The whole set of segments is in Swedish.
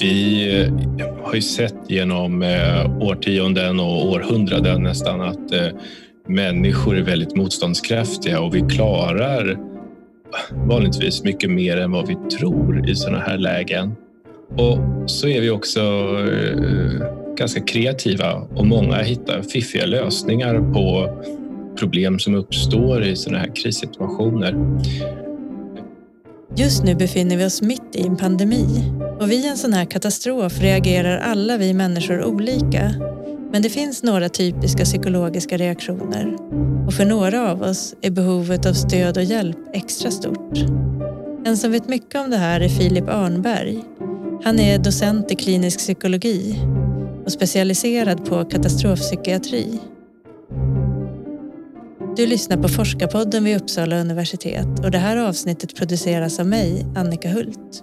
Vi eh, har ju sett genom eh, årtionden och århundraden nästan att eh, människor är väldigt motståndskraftiga och vi klarar vanligtvis mycket mer än vad vi tror i sådana här lägen. Och så är vi också ganska kreativa och många hittar fiffiga lösningar på problem som uppstår i sådana här krissituationer. Just nu befinner vi oss mitt i en pandemi och vid en sån här katastrof reagerar alla vi människor olika. Men det finns några typiska psykologiska reaktioner och för några av oss är behovet av stöd och hjälp extra stort. En som vet mycket om det här är Filip Arnberg. Han är docent i klinisk psykologi och specialiserad på katastrofpsykiatri. Du lyssnar på Forskarpodden vid Uppsala universitet och det här avsnittet produceras av mig, Annika Hult.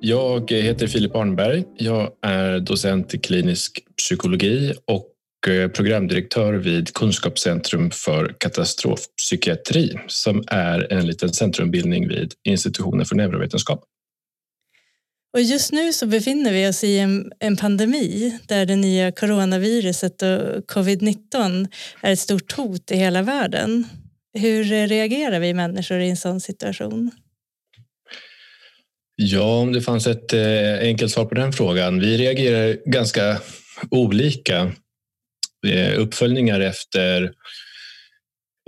Jag heter Filip Arnberg. Jag är docent i klinisk psykologi och eh, programdirektör vid Kunskapscentrum för katastrofpsykiatri som är en liten centrumbildning vid institutionen för neurovetenskap. Och just nu så befinner vi oss i en, en pandemi där det nya coronaviruset och covid-19 är ett stort hot i hela världen. Hur reagerar vi människor i en sån situation? Ja, om det fanns ett eh, enkelt svar på den frågan. Vi reagerar ganska olika. Eh, uppföljningar efter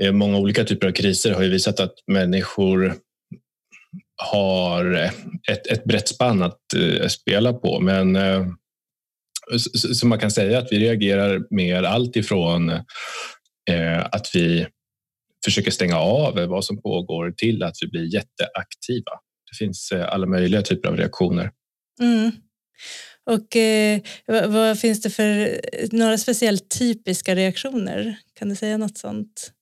eh, många olika typer av kriser har ju visat att människor har ett, ett brett spann att eh, spela på. Men eh, så man kan säga att vi reagerar mer allt ifrån eh, att vi försöker stänga av vad som pågår till att vi blir jätteaktiva det finns eh, alla möjliga typer av reaktioner. Mm. Och eh, vad, vad, finns det för några speciellt typiska reaktioner? Kan du säga något sånt?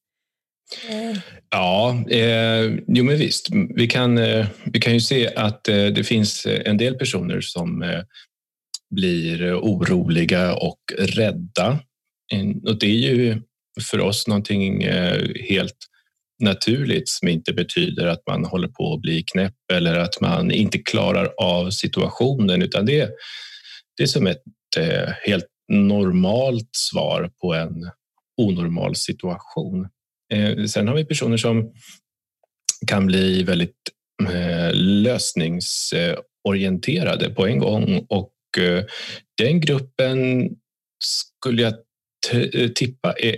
Eh. Ja, eh, jo men visst. Vi kan, eh, vi kan ju se att eh, det finns en del personer som eh, blir oroliga och rädda. Och det är ju för oss någonting helt naturligt som inte betyder att man håller på att bli knäpp eller att man inte klarar av situationen utan det, det är som ett eh, helt normalt svar på en onormal situation. Eh, sen har vi personer som kan bli väldigt eh, lösningsorienterade på en gång och den gruppen skulle jag tippa är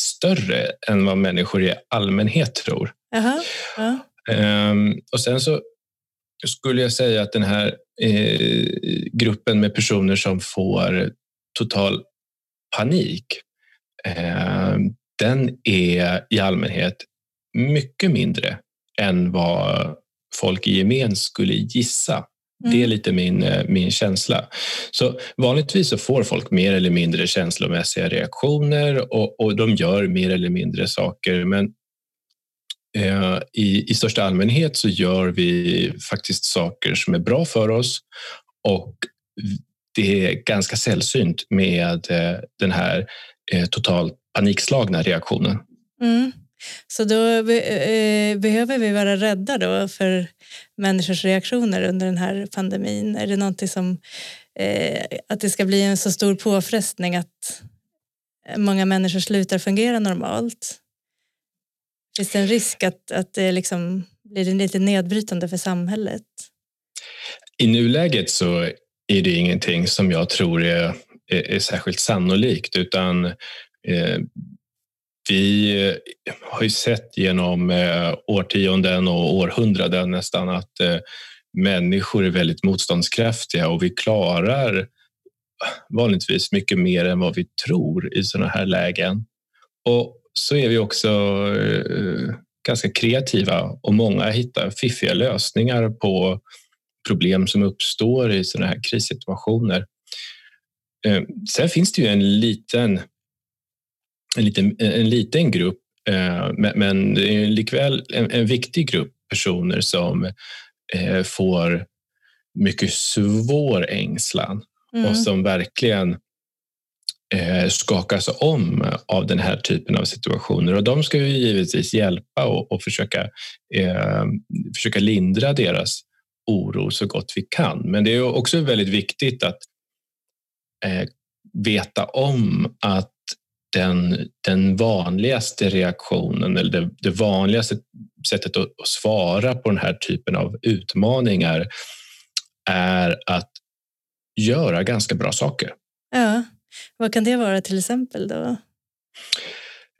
större än vad människor i allmänhet tror. Aha, ja. um, och sen så skulle jag säga att den här eh, gruppen med personer som får total panik, eh, den är i allmänhet mycket mindre än vad folk i gemen skulle gissa. Det är mm. lite min, eh, min känsla. Så vanligtvis så får folk mer eller mindre känslomässiga reaktioner och, och de gör mer eller mindre saker. Men eh, i, i största allmänhet så gör vi faktiskt saker som är bra för oss och det är ganska sällsynt med eh, den här eh, totalt panikslagna reaktionen. Mm. Så då be eh, behöver vi vara rädda då för människors reaktioner under den här pandemin? Är det någonting som eh, att det ska bli en så stor påfrestning att många människor slutar fungera normalt? Finns det en risk att, att det liksom blir lite nedbrytande för samhället? I nuläget så är det ingenting som jag tror är, är, är särskilt sannolikt utan eh, vi eh, har ju sett genom eh, årtionden och århundraden nästan att eh, människor är väldigt motståndskraftiga och vi klarar vanligtvis mycket mer än vad vi tror i sådana här lägen. Och så är vi också ganska kreativa och många hittar fiffiga lösningar på problem som uppstår i sådana här krissituationer. Sen finns det ju en liten en liten, en liten grupp, eh, men det är likväl en, en viktig grupp personer som eh, får mycket svår ängslan mm. och som verkligen eh, skakas om av den här typen av situationer. Och de ska vi givetvis hjälpa och, och försöka, eh, försöka lindra deras oro så gott vi kan. Men det är också väldigt viktigt att eh, veta om att den, den vanligaste reaktionen eller det, det vanligaste sättet att, att svara på den här typen av utmaningar är att göra ganska bra saker. Ja, vad kan det vara till exempel då?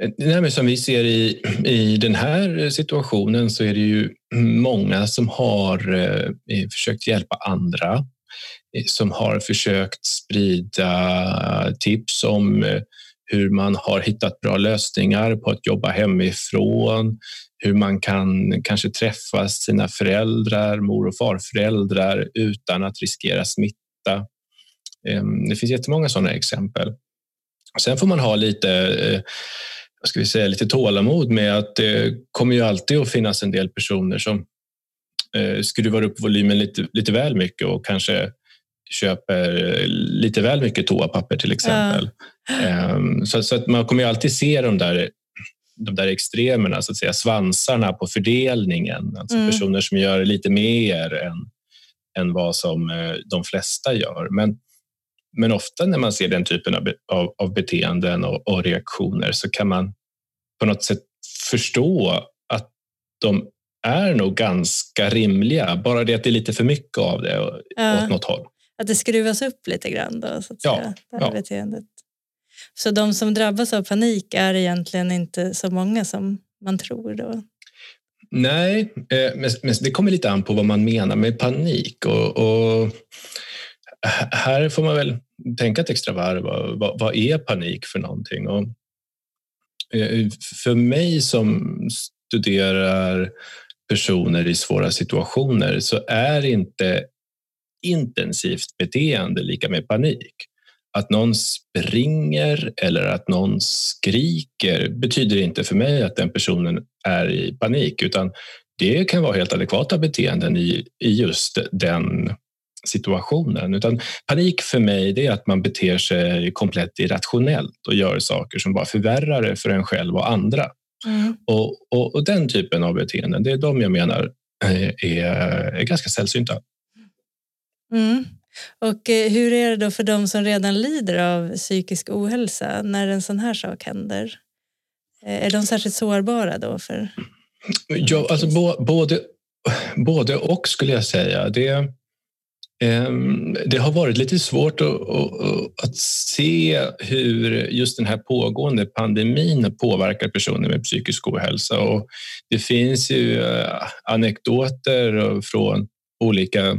Eh, nej, som vi ser i, i den här situationen så är det ju många som har eh, försökt hjälpa andra, eh, som har försökt sprida tips om eh, hur man har hittat bra lösningar på att jobba hemifrån, hur man kan kanske träffa sina föräldrar, mor och farföräldrar utan att riskera smitta. Ehm, det finns jättemånga sådana exempel. Sen får man ha lite eh, vad ska vi säga, lite tålamod med att det kommer ju alltid att finnas en del personer som eh, skruvar upp volymen lite, lite väl mycket och kanske köper lite väl mycket toapapper till exempel. Ja. Um, så, så, att man kommer ju alltid se de där, de där extremerna, så att säga, svansarna på fördelningen. Alltså mm. personer som gör lite mer än, än vad som eh, de flesta gör. Men men ofta när man ser den typen av, av, av beteenden och, och, reaktioner så kan man på något sätt förstå att de är nog ganska rimliga. Bara det att det är lite för mycket av det ja. åt något håll. Att det skruvas upp lite grann då, så att ja. säga, det här ja. beteendet. Så de som drabbas av panik är egentligen inte så många som man tror då? Nej, eh, men det kommer lite an på vad man menar med panik. Och, och här får man väl tänka ett extra varv. Vad, vad är panik för någonting? Och eh, för mig som studerar personer i svåra situationer så är inte intensivt beteende lika med panik. Att någon springer eller att någon skriker betyder inte för mig att den personen är i panik utan det kan vara helt adekvata beteenden i, i just den situationen. Utan panik för mig är att man beter sig komplett irrationellt och gör saker som bara förvärrar det för en själv och andra. Mm. Och, och, och, den typen av beteenden, det är de jag menar eh, är, är ganska sällsynta. Mm. Och eh, hur är det då för de som redan lider av psykisk ohälsa när en sån här sak händer? Eh, är de särskilt sårbara då? För... Ja, alltså både, både och skulle jag säga. Det, Ehm, det har varit lite svårt att, se hur just den här pågående pandemin påverkar personer med psykisk ohälsa. Och det finns ju eh, anekdoter från olika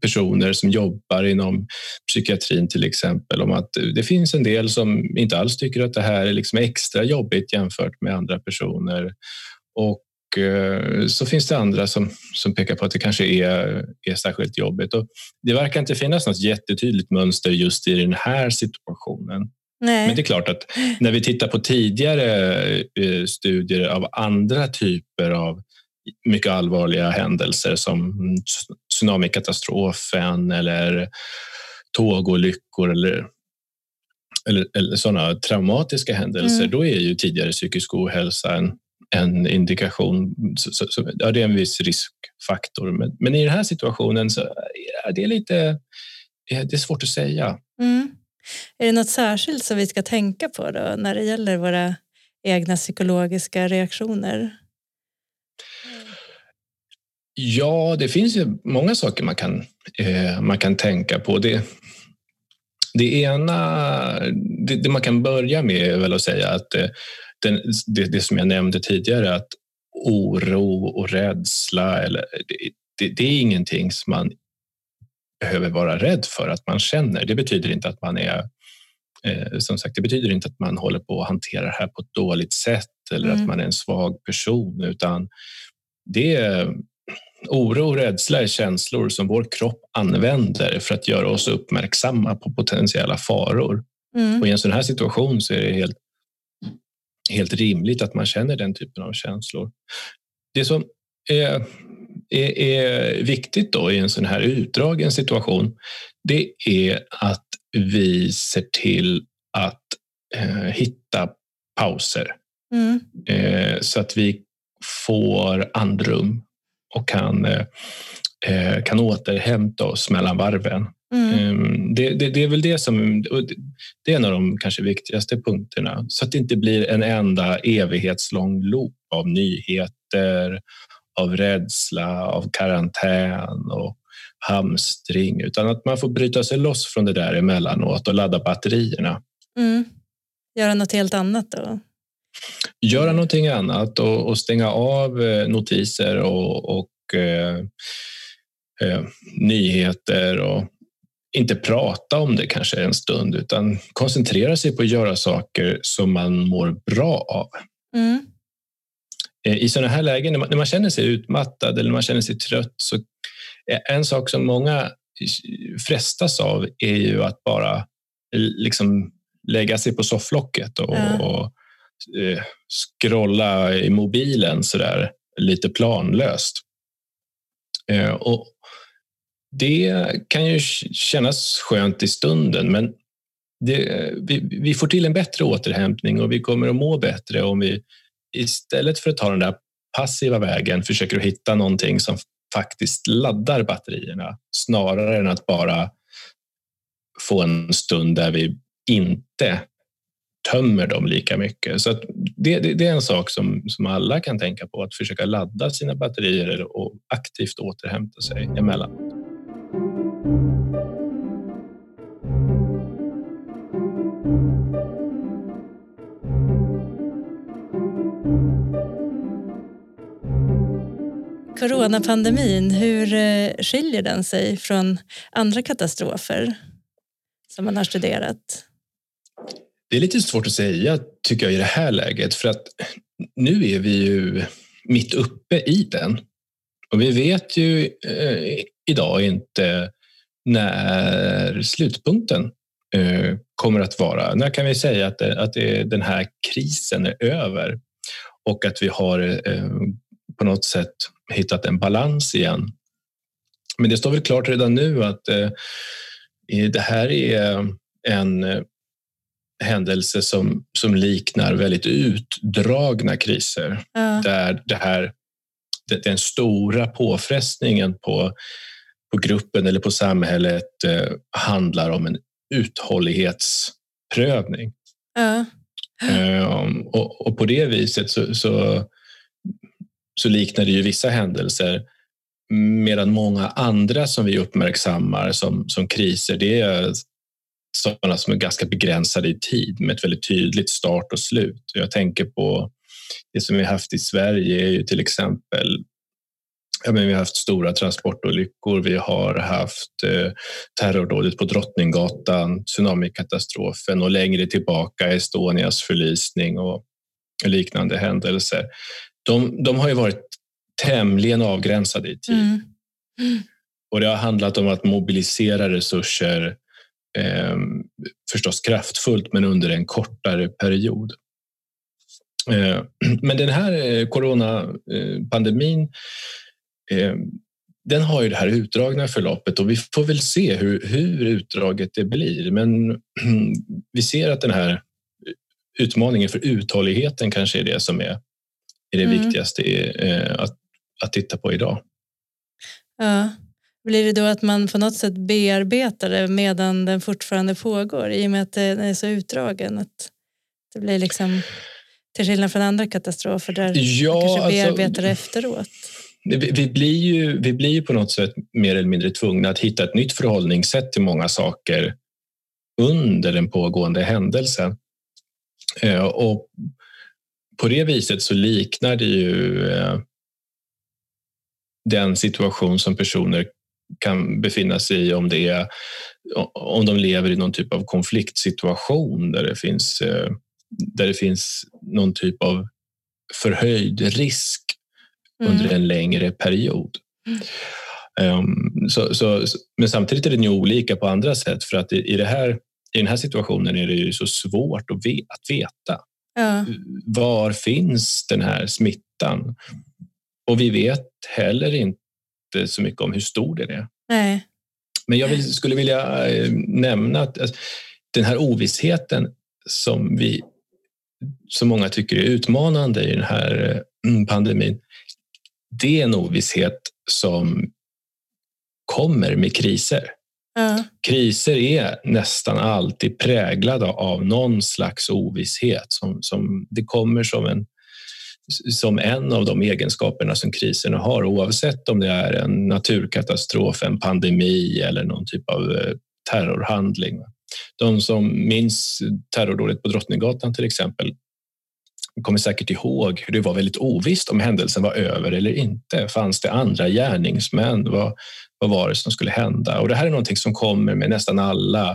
personer som jobbar inom psykiatrin till exempel om att det finns en del som inte alls tycker att det här är liksom extra jobbigt jämfört med andra personer. Och Eh, så finns det andra som, som pekar på att det kanske är, är särskilt jobbigt. Och det verkar inte finnas något jättetydligt mönster just i den här situationen. Nej. Men det är klart att när vi tittar på tidigare eh, studier av andra typer av mycket allvarliga händelser som tsunamikatastrofen eller tågolyckor eller, eller, eller sådana traumatiska händelser, mm. då är ju tidigare psykisk ohälsa en, en indikation. Så, så, ja, det är en viss riskfaktor. Men, men, i den här situationen så är det lite det är svårt att säga. Mm. Är det något särskilt som vi ska tänka på då när det gäller våra egna psykologiska reaktioner? Ja, det finns ju många saker man kan, eh, man kan tänka på. Det, det ena, det, det, man kan börja med är väl att säga att eh, den, det, det, som jag nämnde tidigare, att oro och rädsla, eller, det, det, är ingenting som man behöver vara rädd för att man känner. Det betyder inte att man är eh, som sagt, det betyder inte att man håller på att hantera det här på ett dåligt sätt eller mm. att man är en svag person, utan det oro och rädsla är känslor som vår kropp använder för att göra oss uppmärksamma på potentiella faror. Mm. Och I en sån här situation så är det helt helt rimligt att man känner den typen av känslor. Det som är, är, är viktigt då i en sån här utdragen situation, det är att vi ser till att eh, hitta pauser mm. eh, så att vi får andrum och kan, eh, kan återhämta oss mellan varven. Mm. Ehm, det, det, det, är väl det som det är en av de kanske viktigaste punkterna så att det inte blir en enda evighetslång loop av nyheter, av rädsla, av karantän och hamstring utan att man får bryta sig loss från det där emellanåt och ladda batterierna. Mm. Göra något helt annat då? Göra någonting annat och, och stänga av eh, notiser och, och eh, eh, nyheter och inte prata om det kanske en stund utan koncentrera sig på att göra saker som man mår bra av. Mm. Eh, I sådana här lägen, när man, när man, känner sig utmattad eller när man känner sig trött, så en sak som många frestas av är ju att bara liksom lägga sig på sofflocket och, ja. och eh, scrolla i mobilen så där lite planlöst. Eh, och det kan ju kännas skönt i stunden, men det, vi, vi, får till en bättre återhämtning och vi kommer att må bättre om vi istället för att ta den där passiva vägen försöker att hitta någonting som faktiskt laddar batterierna snarare än att bara få en stund där vi inte tömmer dem lika mycket. Så det, det, det, är en sak som, som alla kan tänka på, att försöka ladda sina batterier och aktivt återhämta sig emellan. Coronapandemin, hur eh, skiljer den sig från andra katastrofer som man har studerat? Det är lite svårt att säga tycker jag i det här läget för att nu är vi ju mitt uppe i den. Och vi vet ju eh, idag inte när slutpunkten eh, kommer att vara. När kan vi säga att, det, att det, den här krisen är över och att vi har eh, på något sätt hittat en balans igen. Men det står väl klart redan nu att eh, det här är en eh, händelse som, som liknar väldigt utdragna kriser ja. där det här, den stora påfrestningen på, på gruppen eller på samhället eh, handlar om en uthållighetsprövning. Ja. Um, och, och, på det viset så, så, så liknar det ju vissa händelser medan många andra som vi uppmärksammar som, som kriser, det är sådana som är ganska begränsade i tid med ett väldigt tydligt start och slut. Jag tänker på det som vi haft i Sverige är ju till exempel Ja, men vi har haft stora transportolyckor, vi har haft eh, terrordådet på Drottninggatan, tsunamikatastrofen och längre tillbaka Estonias förlisning och liknande händelser. De, de har ju varit tämligen avgränsade i tid. Mm. Mm. Och det har handlat om att mobilisera resurser eh, förstås kraftfullt, men under en kortare period. Eh, men den här eh, coronapandemin eh, den har ju det här utdragna förloppet och vi får väl se hur, hur utdraget det blir. Men vi ser att den här utmaningen för uthålligheten kanske är det som är, är det mm. viktigaste eh, att, att titta på idag. Ja. Blir det då att man på något sätt bearbetar det medan den fortfarande pågår i och med att den är så utdragen? Att det blir liksom, till skillnad från andra katastrofer där ja, man kanske alltså, bearbetar det efteråt. Vi, vi, blir ju, vi blir ju på något sätt mer eller mindre tvungna att hitta ett nytt förhållningssätt till många saker under den pågående händelsen. Eh, och på det viset så liknar det ju eh, den situation som personer kan befinna sig i om, det är, om de lever i någon typ av konfliktsituation där det finns, eh, där det finns någon typ av förhöjd risk mm. under en längre period. Um, så, så, men samtidigt är den ju olika på andra sätt för att i, i, det här, i den här situationen är det ju så svårt att, ve att veta. Ja. Var finns den här smittan? Och vi vet heller inte så mycket om hur stor den är. Nej. Men jag vill, skulle vilja eh, nämna att alltså, den här ovissheten som vi som många tycker är utmanande i den här mm, pandemin. det är en ovisshet som kommer med kriser. Ja. Kriser är nästan alltid präglade av någon slags ovisshet. Som, som, det kommer som en, som en av de egenskaperna som kriserna har oavsett om det är en naturkatastrof, en pandemi eller någon typ av eh, terrorhandling. De som minns terrordådet på Drottninggatan till exempel kommer säkert ihåg hur det var väldigt ovisst om händelsen var över eller inte. Fanns det andra gärningsmän? Vad, vad var det som skulle hända? Och det här är någonting som kommer med nästan alla,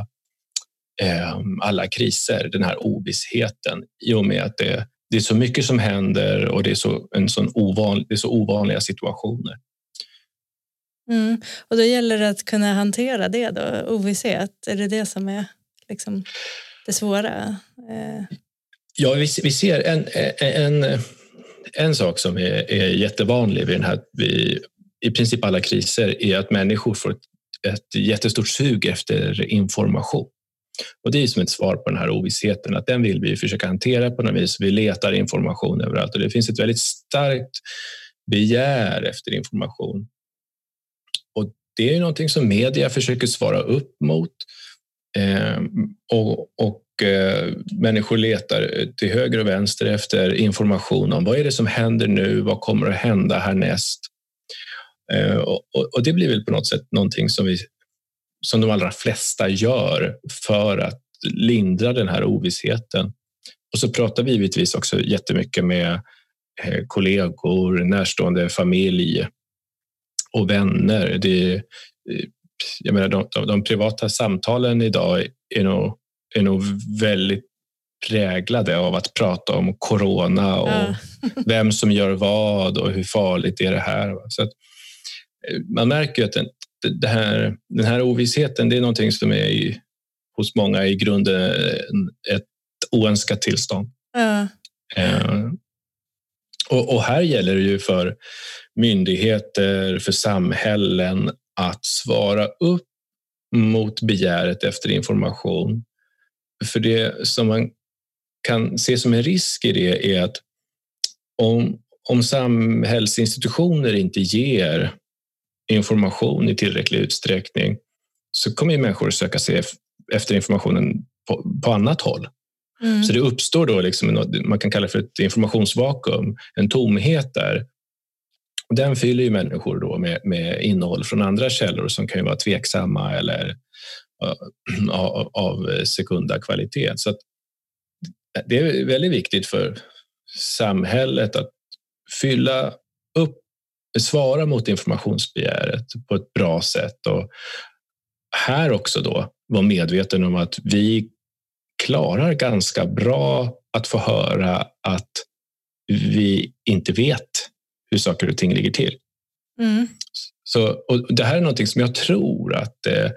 eh, alla kriser, den här ovissheten i och med att det, det är så mycket som händer och det är så, en sån ovanlig, det är så ovanliga situationer. Mm. Och då gäller det att kunna hantera det då, ovisshet. Är det det som är liksom, det svåra? Eh. Ja, vi, vi ser en, en, en sak som är, är jättevanlig vid den här, vid, i princip alla kriser är att människor får ett, ett jättestort sug efter information. Och det är som ett svar på den här ovissheten, att den vill vi försöka hantera på något vis. Vi letar information överallt och det finns ett väldigt starkt begär efter information. Och det är någonting som media försöker svara upp mot. Eh, och, och eh, människor letar till höger och vänster efter information om vad är det som händer nu? Vad kommer att hända härnäst? Eh, och, och, det blir väl på något sätt någonting som, vi, som de allra flesta gör för att lindra den här ovissheten. Och så pratar vi givetvis också jättemycket med eh, kollegor, närstående familj och vänner. Det, eh, jag menar, de, de, de privata samtalen idag är nog, är nog väldigt präglade av att prata om corona och ja. vem som gör vad och hur farligt är det här. Så att, man märker att den, det här, den här ovissheten det är någonting som är i, hos många i grunden ett oönskat tillstånd. Ja. Eh, och, och, här gäller det ju för myndigheter, för samhällen att svara upp mot begäret efter information. För det som man kan se som en risk i det är att om, om samhällsinstitutioner inte ger information i tillräcklig utsträckning så kommer människor söka sig efter informationen på, på annat håll. Mm. Så det uppstår då liksom något man kan kalla för ett informationsvakuum, en tomhet där. Och den fyller ju människor då med, med innehåll från andra källor som kan vara tveksamma eller uh, av, av sekunda kvalitet. Så det är väldigt viktigt för samhället att fylla upp svara mot informationsbegäret på ett bra sätt. Och här också då vara medveten om att vi klarar ganska bra att få höra att vi inte vet hur saker och ting ligger till. Mm. Så, och det här är någonting som jag tror att eh,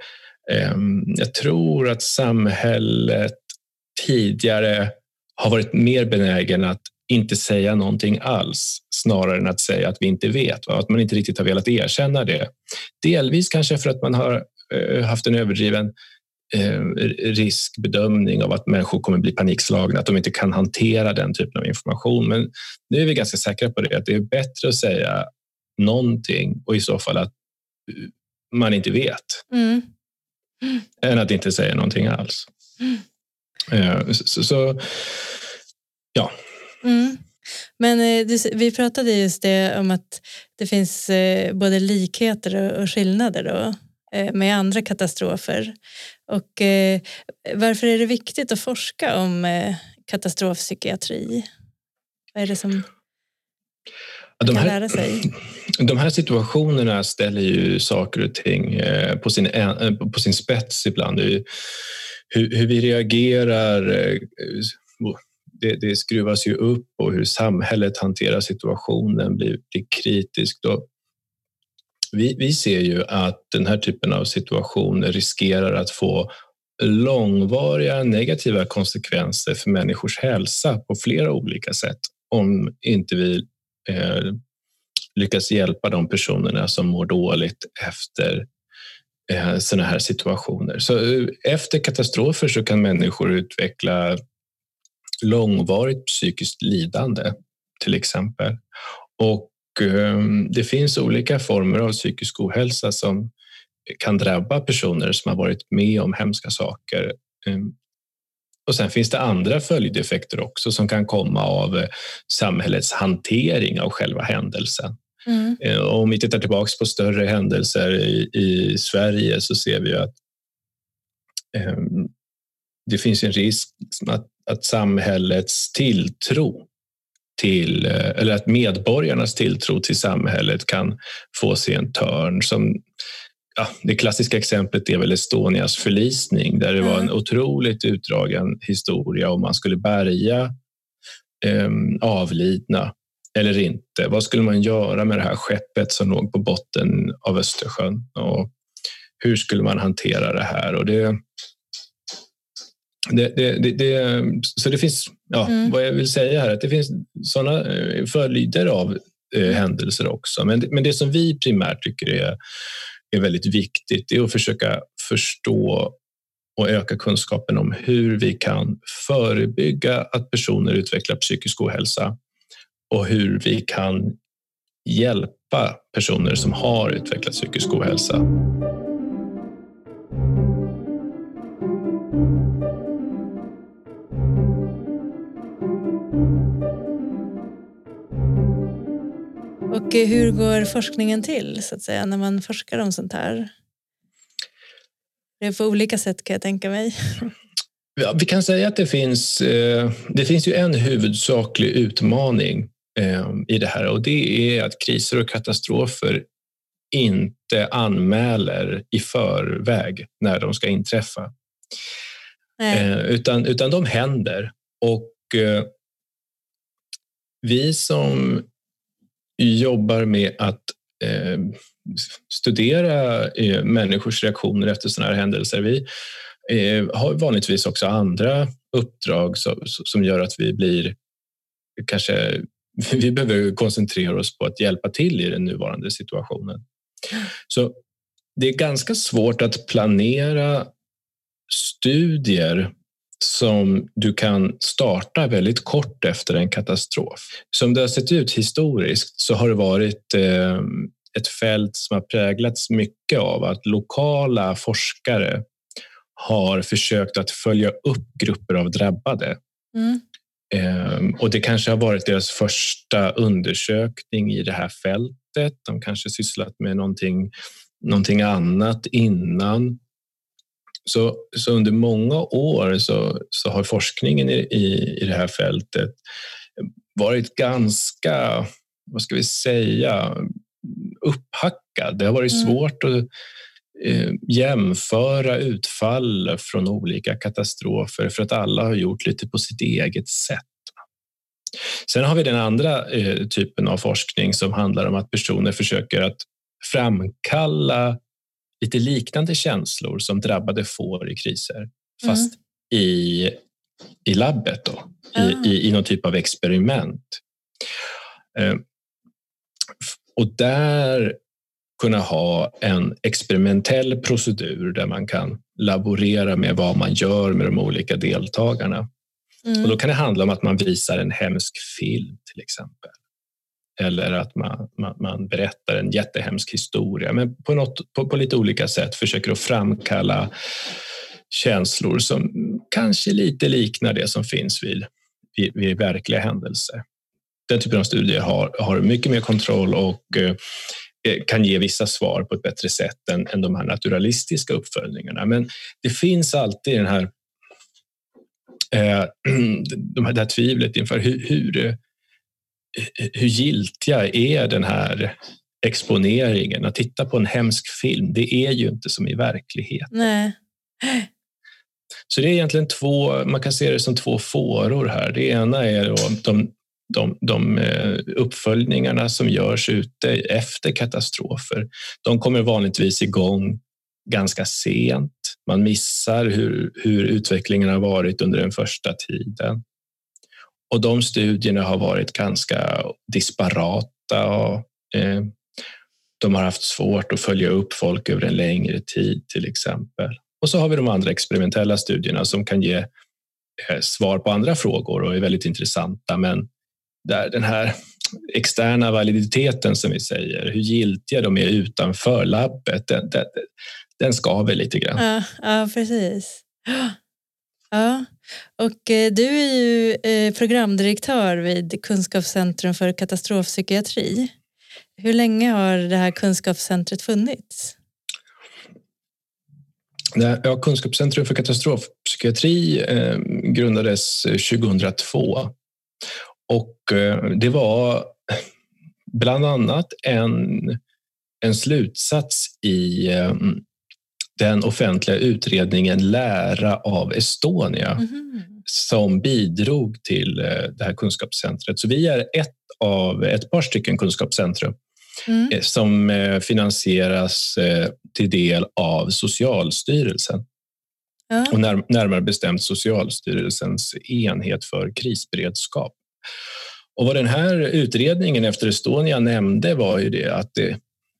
jag tror att samhället tidigare har varit mer benägen att inte säga någonting alls snarare än att säga att vi inte vet. Va? Att man inte riktigt har velat erkänna det. Delvis kanske för att man har eh, haft en överdriven eh, riskbedömning av att människor kommer bli panikslagna, att de inte kan hantera den typen av information. Men nu är vi ganska säkra på det, att det är bättre att säga någonting och i så fall att man inte vet. Mm. Mm. Än att inte säga någonting alls. Mm. Eh, så, så, ja, Mm. Men eh, vi pratade just det om att det finns eh, både likheter och skillnader då, eh, med andra katastrofer. Och varför är det viktigt att forska om katastrofpsykiatri? Vad är det som lära sig? De här situationerna ställer ju saker och ting på sin, på sin spets ibland. Hur, hur vi reagerar det, det skruvas ju upp och hur samhället hanterar situationen blir, blir kritiskt. Och vi, vi ser ju att den här typen av situationer riskerar att få långvariga negativa konsekvenser för människors hälsa på flera olika sätt om inte vi eh, lyckas hjälpa de personerna som mår dåligt efter eh, sådana här situationer. Så eh, efter katastrofer så kan människor utveckla långvarigt psykiskt lidande till exempel. Och ehm, det finns olika former av psykisk ohälsa som kan drabba personer som har varit med om hemska saker. Ehm, och sen finns det andra följdeffekter också som kan komma av eh, samhällets hantering av själva händelsen. Mm. Eh, om vi tittar tillbaka på större händelser i, i Sverige så ser vi att um, det finns en risk att, att samhällets tilltro till, eh, eller att medborgarnas tilltro till samhället kan få sig en törn. Som, ja, det klassiska exemplet är väl Estonias förlisning där det mm. var en otroligt utdragen historia om man skulle bärga eh, avlidna eller inte. Vad skulle man göra med det här skeppet som låg på botten av Östersjön? Och hur skulle man hantera det här? Och det, det, det, det, så det finns, ja, mm. vad jag vill säga här, att det finns sådana eh, följder av eh, mm. händelser också. Men, men det som vi primärt tycker är, är väldigt viktigt är att försöka förstå och öka kunskapen om hur vi kan förebygga att personer utvecklar psykisk ohälsa och hur vi kan hjälpa personer som har utvecklat psykisk ohälsa. Och hur går forskningen till så att säga när man forskar om sånt här? Det är på olika sätt kan jag tänka mig. Ja, vi kan säga att det finns, eh, det finns ju en huvudsaklig utmaning eh, i det här och det är att kriser och katastrofer inte anmäler i förväg när de ska inträffa. Eh, utan, utan de händer. Och vi som jobbar med att eh, studera eh, människors reaktioner efter sådana här händelser. Vi eh, har vanligtvis också andra uppdrag som, som gör att vi blir kanske vi behöver koncentrera oss på att hjälpa till i den nuvarande situationen. Så det är ganska svårt att planera studier som du kan starta väldigt kort efter en katastrof. Som det har sett ut historiskt så har det varit eh, ett fält som har präglats mycket av att lokala forskare har försökt att följa upp grupper av drabbade. Mm. Ehm, och det kanske har varit deras första undersökning i det här fältet. De kanske sysslat med någonting, någonting annat innan. Så, så under många år så, så har forskningen i, i, i det här fältet varit ganska, vad ska vi säga, upphackad. Det har varit mm. svårt att eh, jämföra utfall från olika katastrofer för att alla har gjort lite på sitt eget sätt. Sen har vi den andra eh, typen av forskning som handlar om att personer försöker att framkalla lite liknande känslor som drabbade får i kriser, fast mm. i, i labbet, då, mm. i, i, i någon typ av experiment. Eh, och där kunna ha en experimentell procedur där man kan laborera med vad man gör med de olika deltagarna. Mm. Och då kan det handla om att man visar en hemsk film till exempel eller att man, man, man, berättar en jättehemsk historia. Men på, något, på, på lite olika sätt försöker att framkalla känslor som kanske lite liknar det som finns vid, vid, vid verkliga händelser. Den typen av studier har, har mycket mer kontroll och eh, eh kan ge vissa svar på ett bättre sätt än, än de här naturalistiska uppföljningarna. Men det finns alltid den här, eh, de här, det här tvivlet inför hur, hur hur giltiga är den här exponeringen? Att titta på en hemsk film, det är ju inte som i verkligheten. Nej. Så det är egentligen två, man kan se det som två fåror här. Det ena är då de, de, de eh, uppföljningarna som görs ute efter katastrofer. De kommer vanligtvis igång ganska sent. Man missar hur, hur utvecklingen har varit under den första tiden. Och de studierna har varit ganska disparata och eh, de har haft svårt att följa upp folk över en längre tid till exempel. Och så har vi de andra experimentella studierna som kan ge eh, svar på andra frågor och är väldigt intressanta. Men där den här externa validiteten som vi säger, hur giltiga de är utanför labbet, den, den, den skaver lite grann. Ja, ja precis. Ja, och eh, du är ju eh, programdirektör vid Kunskapscentrum för katastrofpsykiatri. Hur länge har det här kunskapscentret funnits? Ja, Kunskapscentrum för katastrofpsykiatri eh, grundades 2002 och det var bland annat en, en slutsats i den offentliga utredningen Lära av Estonia mm. som bidrog till eh, det här kunskapscentret. Så vi är ett av ett par stycken kunskapscentrum mm. Eh, som eh, finansieras till del av Socialstyrelsen. Ja. Och närmare bestämt Socialstyrelsens enhet för krisberedskap. Och vad den här utredningen efter Estonia nämnde var ju det att det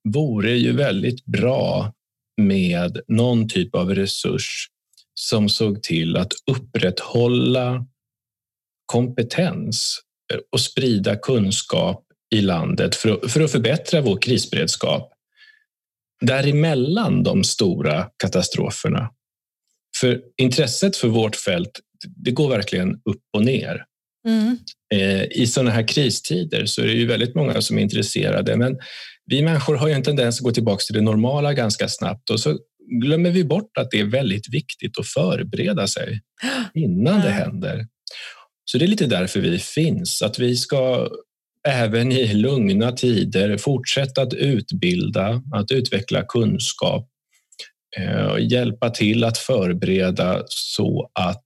vore ju väldigt bra med någon typ av resurs som såg till att upprätthålla kompetens och sprida kunskap i landet för att, för att förbättra vår krisberedskap däremellan de stora katastroferna. För intresset för vårt fält det går verkligen upp och ner. Mm. Eh, I sådana här kristider så är det ju väldigt många som är intresserade men vi människor har ju en tendens att gå tillbaka till det normala ganska snabbt och så glömmer vi bort att det är väldigt viktigt att förbereda sig innan det händer. Så det är lite därför vi finns, att vi ska även i lugna tider fortsätta att utbilda, att utveckla kunskap eh, och hjälpa till att förbereda så att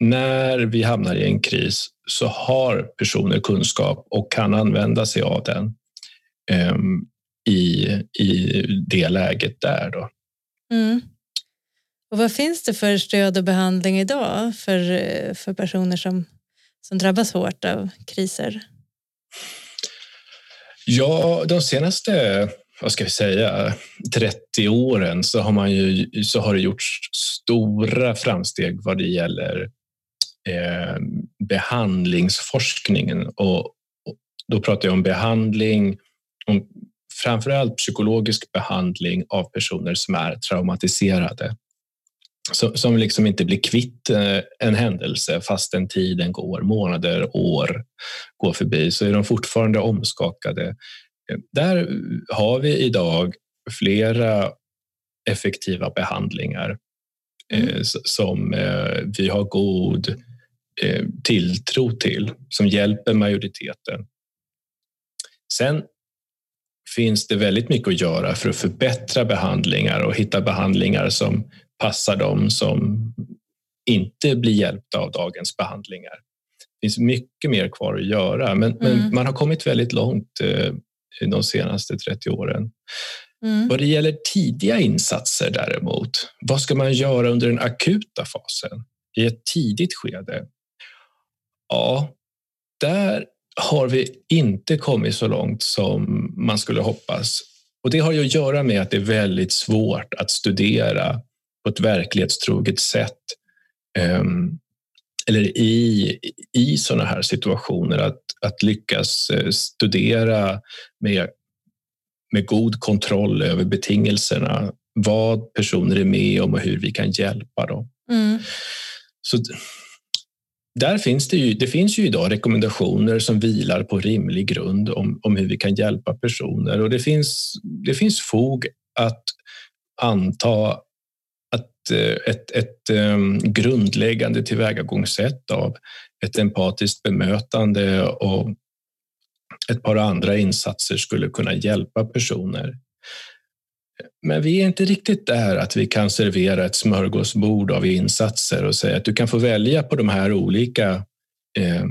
när vi hamnar i en kris så har personer kunskap och kan använda sig av den um, i, i det läget där. Då. Mm. Och vad finns det för stöd och behandling idag för, för personer som, som drabbas hårt av kriser? Ja, de senaste vad ska vi säga, 30 åren så har, man ju, så har det gjorts stora framsteg vad det gäller eh, behandlingsforskningen. Och, och då pratar jag om behandling, om framförallt psykologisk behandling av personer som är traumatiserade. Som liksom inte blir kvitt eh, en händelse fastän tiden går, månader, år går förbi, så är de fortfarande omskakade. Där har vi idag flera effektiva behandlingar mm. Eh, som eh, vi har god tilltro till, som hjälper majoriteten. Sen finns det väldigt mycket att göra för att förbättra behandlingar och hitta behandlingar som passar dem som inte blir hjälpta av dagens behandlingar. Det finns mycket mer kvar att göra, men, mm. men man har kommit väldigt långt eh, de senaste 30 åren. Mm. Vad det gäller tidiga insatser däremot, vad ska man göra under den akuta fasen i ett tidigt skede? Ja, där har vi inte kommit så långt som man skulle hoppas. Och det har ju att göra med att det är väldigt svårt att studera på ett verklighetstroget sätt. Um, eller i, i sådana här situationer, att, att lyckas eh, studera med, med god kontroll över betingelserna, vad personer är med om och hur vi kan hjälpa dem. Mm. Så där finns det, ju, det finns ju idag rekommendationer som vilar på rimlig grund om, om hur vi kan hjälpa personer och det finns, det finns fog att anta att eh, ett, ett ehm, grundläggande tillvägagångssätt av ett empatiskt bemötande och ett par andra insatser skulle kunna hjälpa personer. Men vi är inte riktigt där att vi kan servera ett smörgåsbord av insatser och säga att du kan få välja på de här olika eh,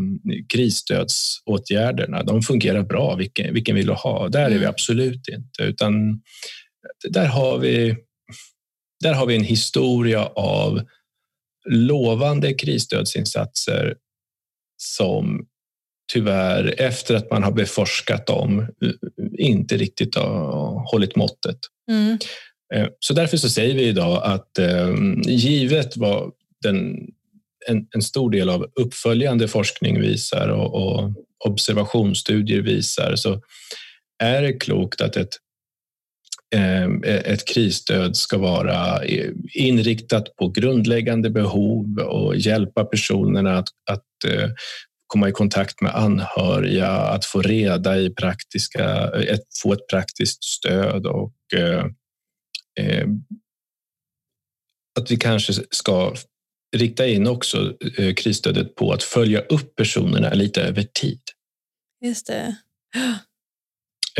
krisstödsåtgärderna. De fungerar bra, vilken, vilken vill du ha? Där är vi mm. absolut inte, utan där har vi, där har vi en historia av lovande krisstödsinsatser som tyvärr efter att man har beforskat dem inte riktigt har hållit måttet. Mm. Eh, så därför så säger vi idag att eh, givet vad den, en, en, stor del av uppföljande forskning visar och, och observationsstudier visar så är det klokt att ett, eh, ett krisstöd ska vara eh, inriktat på grundläggande behov och hjälpa personerna att, att komma i kontakt med anhöriga, att få reda i praktiska, få ett praktiskt stöd och eh, eh, att vi kanske ska rikta in också eh, krisstödet på att följa upp personerna lite över tid. Just det.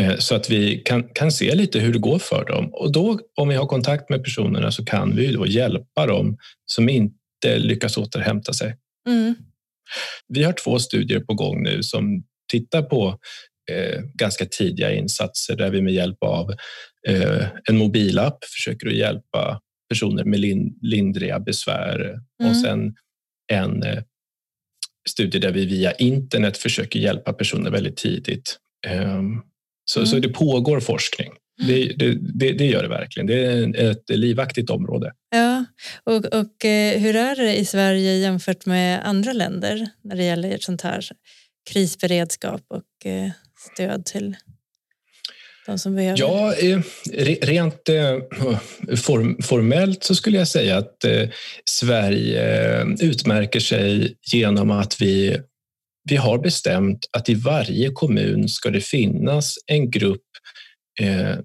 Eh, så att vi kan, kan se lite hur det går för dem. Och då, om vi har kontakt med personerna så kan vi då hjälpa dem som inte lyckas återhämta sig. Mm. Vi har två studier på gång nu som tittar på eh, ganska tidiga insatser där vi med hjälp av eh, en mobilapp försöker att hjälpa personer med lin, lindriga besvär mm. och sen en eh, studie där vi via internet försöker hjälpa personer väldigt tidigt. Ehm, så, mm. så det pågår forskning. Det, det, det, gör det verkligen. Det är ett livaktigt område. Ja, och, och eh, hur är det i Sverige jämfört med andra länder när det gäller sånt här krisberedskap och eh, stöd till de som behöver? Ja, eh, rent form, formellt så skulle jag säga att Sverige utmärker sig genom att vi vi har bestämt att i varje kommun ska det finnas en grupp Eh,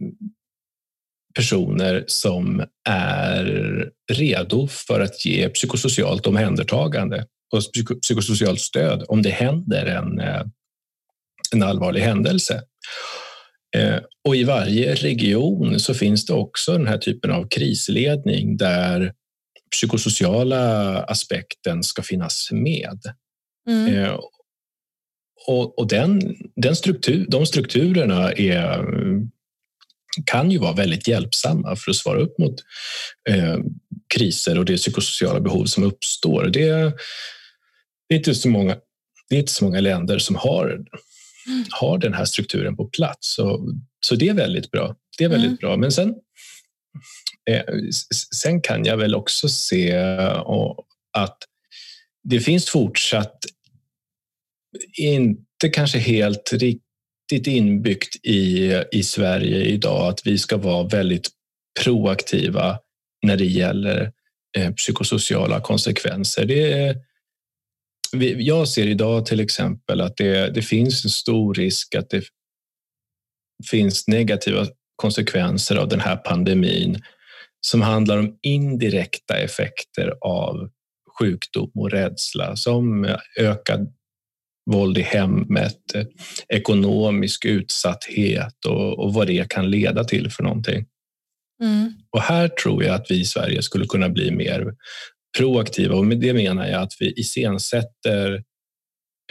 personer som är redo för att ge psykosocialt omhändertagande och psykosocialt stöd om det händer en, eh, en allvarlig händelse. Eh, och i varje region så finns det också den här typen av krisledning där psykosociala aspekten ska finnas med. Mm. Och, och den, den struktur, de strukturerna är kan ju vara väldigt hjälpsamma för att svara upp mot eh, kriser och det psykosociala behov som uppstår. Det, det, är inte så många, det är inte så många länder som har, har den här strukturen på plats. Så, så det är väldigt bra. Det är väldigt mm. bra. Men sen, eh, sen kan jag väl också se och, att det finns fortsatt inte kanske helt riktigt riktigt inbyggt i, i Sverige idag att vi ska vara väldigt proaktiva när det gäller eh, psykosociala konsekvenser. Det är, jag ser idag till exempel att det, det finns en stor risk att det finns negativa konsekvenser av den här pandemin som handlar om indirekta effekter av sjukdom och rädsla som ökad våld i hemmet, ekonomisk utsatthet och, och vad det kan leda till för någonting. Mm. Och här tror jag att vi i Sverige skulle kunna bli mer proaktiva och med det menar jag att vi iscensätter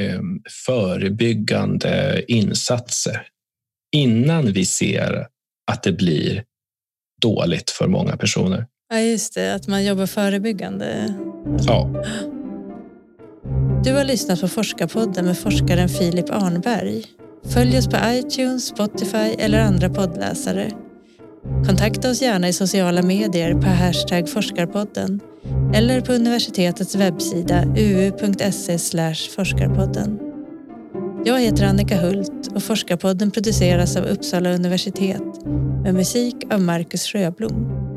eh, förebyggande insatser innan vi ser att det blir dåligt för många personer. Ja, just det. Att man jobbar förebyggande. Ja. Du har lyssnat på Forskarpodden med forskaren Filip Arnberg. Följ oss på iTunes, Spotify eller andra poddläsare. Kontakta oss gärna i sociala medier på hashtag forskarpodden eller på universitetets webbsida uu.se forskarpodden. Jag heter Annika Hult och Forskarpodden produceras av Uppsala universitet med musik av Marcus Sjöblom.